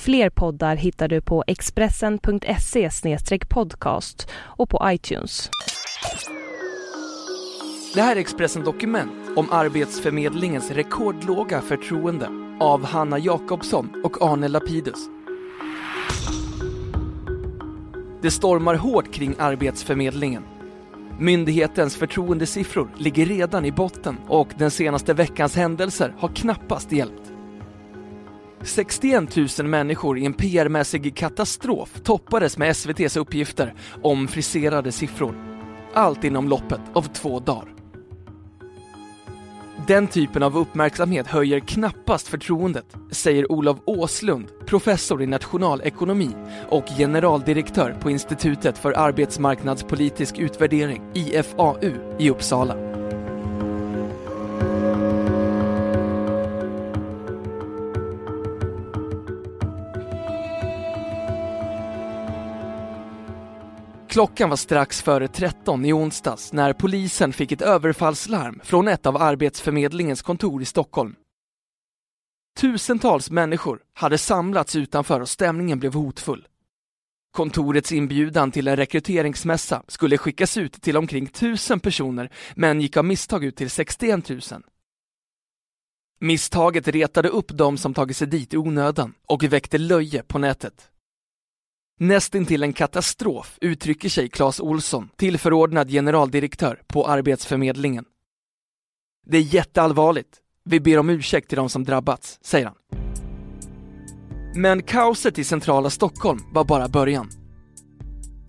Fler poddar hittar du på expressen.se podcast och på iTunes. Det här är Expressen Dokument om Arbetsförmedlingens rekordlåga förtroende av Hanna Jakobsson och Arne Lapidus. Det stormar hårt kring Arbetsförmedlingen. Myndighetens förtroendesiffror ligger redan i botten och den senaste veckans händelser har knappast hjälpt. 61 000 människor i en PR-mässig katastrof toppades med SVTs uppgifter om friserade siffror. Allt inom loppet av två dagar. Den typen av uppmärksamhet höjer knappast förtroendet, säger Olof Åslund, professor i nationalekonomi och generaldirektör på Institutet för arbetsmarknadspolitisk utvärdering, IFAU, i Uppsala. Klockan var strax före 13 i onsdags när polisen fick ett överfallslarm från ett av Arbetsförmedlingens kontor i Stockholm. Tusentals människor hade samlats utanför och stämningen blev hotfull. Kontorets inbjudan till en rekryteringsmässa skulle skickas ut till omkring tusen personer men gick av misstag ut till 61 000. Misstaget retade upp de som tagit sig dit i onödan och väckte löje på nätet. Nästintill en katastrof uttrycker sig Claes Olsson, tillförordnad generaldirektör på Arbetsförmedlingen. Det är jätteallvarligt. Vi ber om ursäkt till de som drabbats, säger han. Men kaoset i centrala Stockholm var bara början.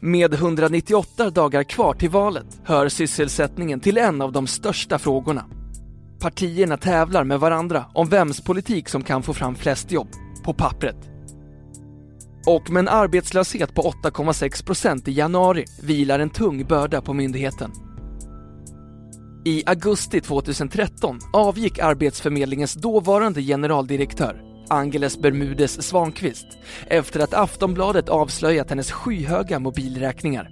Med 198 dagar kvar till valet hör sysselsättningen till en av de största frågorna. Partierna tävlar med varandra om vems politik som kan få fram flest jobb, på pappret. Och med en arbetslöshet på 8,6 procent i januari vilar en tung börda på myndigheten. I augusti 2013 avgick Arbetsförmedlingens dåvarande generaldirektör Angeles Bermudes Svankvist efter att Aftonbladet avslöjat hennes skyhöga mobilräkningar.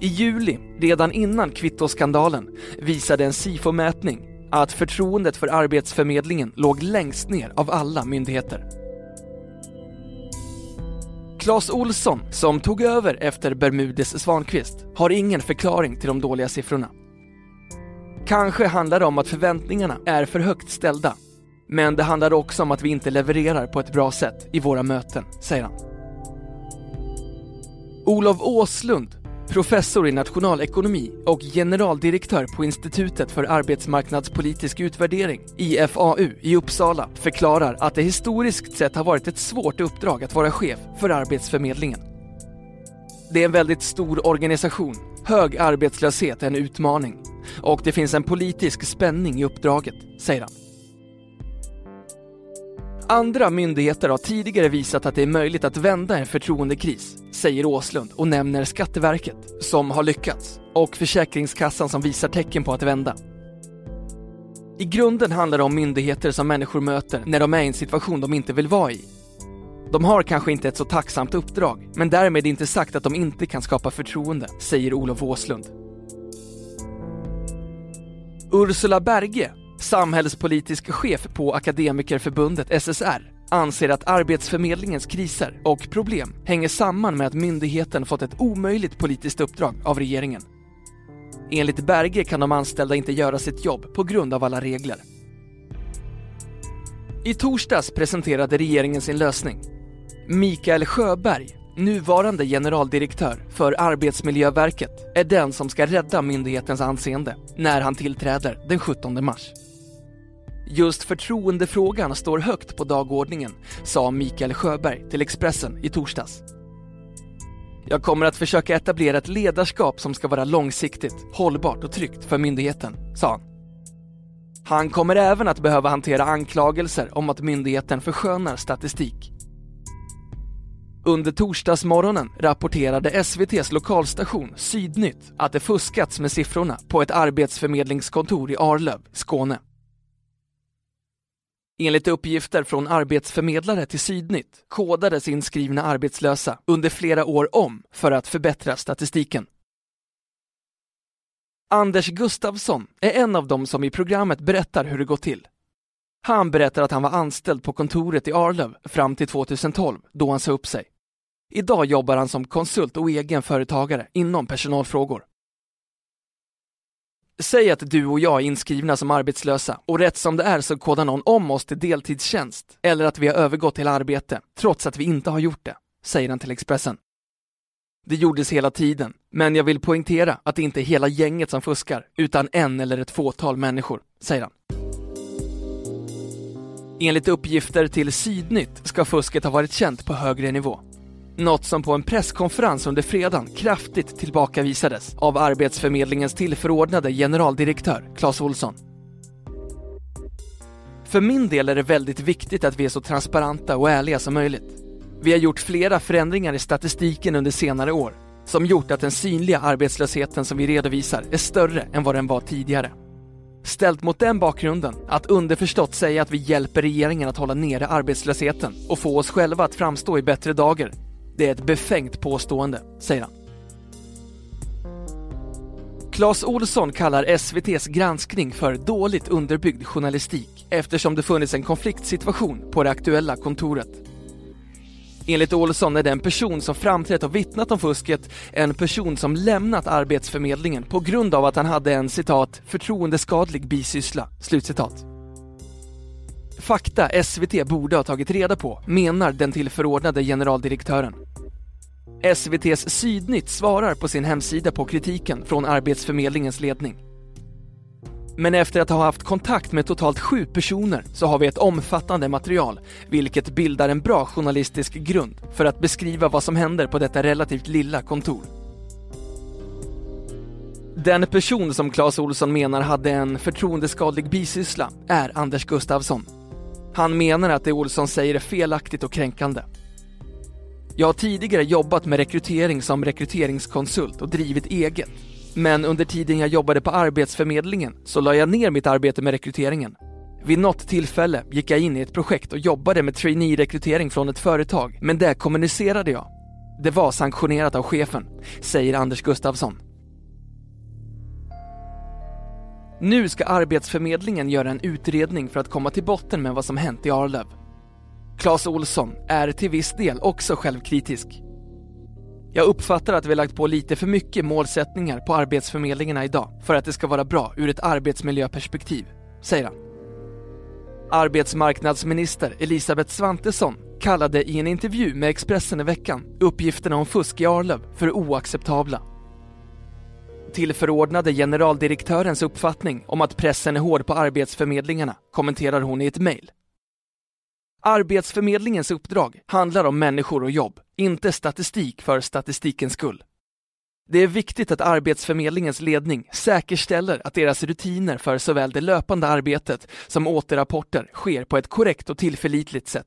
I juli, redan innan kvittoskandalen, visade en SIFO-mätning att förtroendet för Arbetsförmedlingen låg längst ner av alla myndigheter. Claes Olsson, som tog över efter Bermudes Svankvist, har ingen förklaring till de dåliga siffrorna. Kanske handlar det om att förväntningarna är för högt ställda. Men det handlar också om att vi inte levererar på ett bra sätt i våra möten, säger han. Olof Åslund, professor i nationalekonomi och generaldirektör på Institutet för arbetsmarknadspolitisk utvärdering, IFAU, i Uppsala, förklarar att det historiskt sett har varit ett svårt uppdrag att vara chef för Arbetsförmedlingen. Det är en väldigt stor organisation, hög arbetslöshet är en utmaning och det finns en politisk spänning i uppdraget, säger han. Andra myndigheter har tidigare visat att det är möjligt att vända en förtroendekris, säger Åslund och nämner Skatteverket, som har lyckats, och Försäkringskassan som visar tecken på att vända. I grunden handlar det om myndigheter som människor möter när de är i en situation de inte vill vara i. De har kanske inte ett så tacksamt uppdrag, men därmed inte sagt att de inte kan skapa förtroende, säger Olof Åslund. Ursula Berge, samhällspolitisk chef på Akademikerförbundet SSR, anser att Arbetsförmedlingens kriser och problem hänger samman med att myndigheten fått ett omöjligt politiskt uppdrag av regeringen. Enligt Berge kan de anställda inte göra sitt jobb på grund av alla regler. I torsdags presenterade regeringen sin lösning. Mikael Sjöberg, nuvarande generaldirektör för Arbetsmiljöverket, är den som ska rädda myndighetens anseende när han tillträder den 17 mars. Just förtroendefrågan står högt på dagordningen, sa Mikael Sjöberg till Expressen i torsdags. Jag kommer att försöka etablera ett ledarskap som ska vara långsiktigt, hållbart och tryggt för myndigheten, sa han. Han kommer även att behöva hantera anklagelser om att myndigheten förskönar statistik. Under torsdagsmorgonen rapporterade SVTs lokalstation Sydnytt att det fuskats med siffrorna på ett arbetsförmedlingskontor i Arlöv, Skåne. Enligt uppgifter från arbetsförmedlare till Sydnytt kodades inskrivna arbetslösa under flera år om för att förbättra statistiken. Anders Gustafsson är en av dem som i programmet berättar hur det gått till. Han berättar att han var anställd på kontoret i Arlöv fram till 2012 då han sa upp sig. Idag jobbar han som konsult och egen företagare inom personalfrågor. Säg att du och jag är inskrivna som arbetslösa och rätt som det är så kodar någon om oss till deltidstjänst eller att vi har övergått till arbete trots att vi inte har gjort det, säger han till Expressen. Det gjordes hela tiden, men jag vill poängtera att det inte är hela gänget som fuskar utan en eller ett fåtal människor, säger han. Enligt uppgifter till Sydnytt ska fusket ha varit känt på högre nivå. Något som på en presskonferens under fredagen kraftigt tillbakavisades av Arbetsförmedlingens tillförordnade generaldirektör Claes Olsson. För min del är det väldigt viktigt att vi är så transparenta och ärliga som möjligt. Vi har gjort flera förändringar i statistiken under senare år som gjort att den synliga arbetslösheten som vi redovisar är större än vad den var tidigare. Ställt mot den bakgrunden, att underförstått säga att vi hjälper regeringen att hålla nere arbetslösheten och få oss själva att framstå i bättre dagar, det är ett befängt påstående, säger han. Claes Olsson kallar SVTs granskning för dåligt underbyggd journalistik eftersom det funnits en konfliktsituation på det aktuella kontoret. Enligt Olsson är den person som framträtt och vittnat om fusket en person som lämnat Arbetsförmedlingen på grund av att han hade en citat förtroendeskadlig bisyssla. Slutcitat. Fakta SVT borde ha tagit reda på, menar den tillförordnade generaldirektören. SVTs Sydnytt svarar på sin hemsida på kritiken från Arbetsförmedlingens ledning. Men efter att ha haft kontakt med totalt sju personer så har vi ett omfattande material, vilket bildar en bra journalistisk grund för att beskriva vad som händer på detta relativt lilla kontor. Den person som Claes Olsson menar hade en förtroendeskadlig bisyssla är Anders Gustafsson. Han menar att det Olsson säger är felaktigt och kränkande. Jag har tidigare jobbat med rekrytering som rekryteringskonsult och drivit eget. Men under tiden jag jobbade på Arbetsförmedlingen så la jag ner mitt arbete med rekryteringen. Vid något tillfälle gick jag in i ett projekt och jobbade med trainee-rekrytering från ett företag, men det kommunicerade jag. Det var sanktionerat av chefen, säger Anders Gustafsson. Nu ska Arbetsförmedlingen göra en utredning för att komma till botten med vad som hänt i Arlöv. Claes Olsson är till viss del också självkritisk. Jag uppfattar att vi lagt på lite för mycket målsättningar på arbetsförmedlingarna idag för att det ska vara bra ur ett arbetsmiljöperspektiv, säger han. Arbetsmarknadsminister Elisabeth Svantesson kallade i en intervju med Expressen i veckan uppgifterna om fusk i Arlöv för oacceptabla. Tillförordnade generaldirektörens uppfattning om att pressen är hård på arbetsförmedlingarna kommenterar hon i ett mejl. Arbetsförmedlingens uppdrag handlar om människor och jobb, inte statistik för statistikens skull. Det är viktigt att Arbetsförmedlingens ledning säkerställer att deras rutiner för såväl det löpande arbetet som återrapporter sker på ett korrekt och tillförlitligt sätt.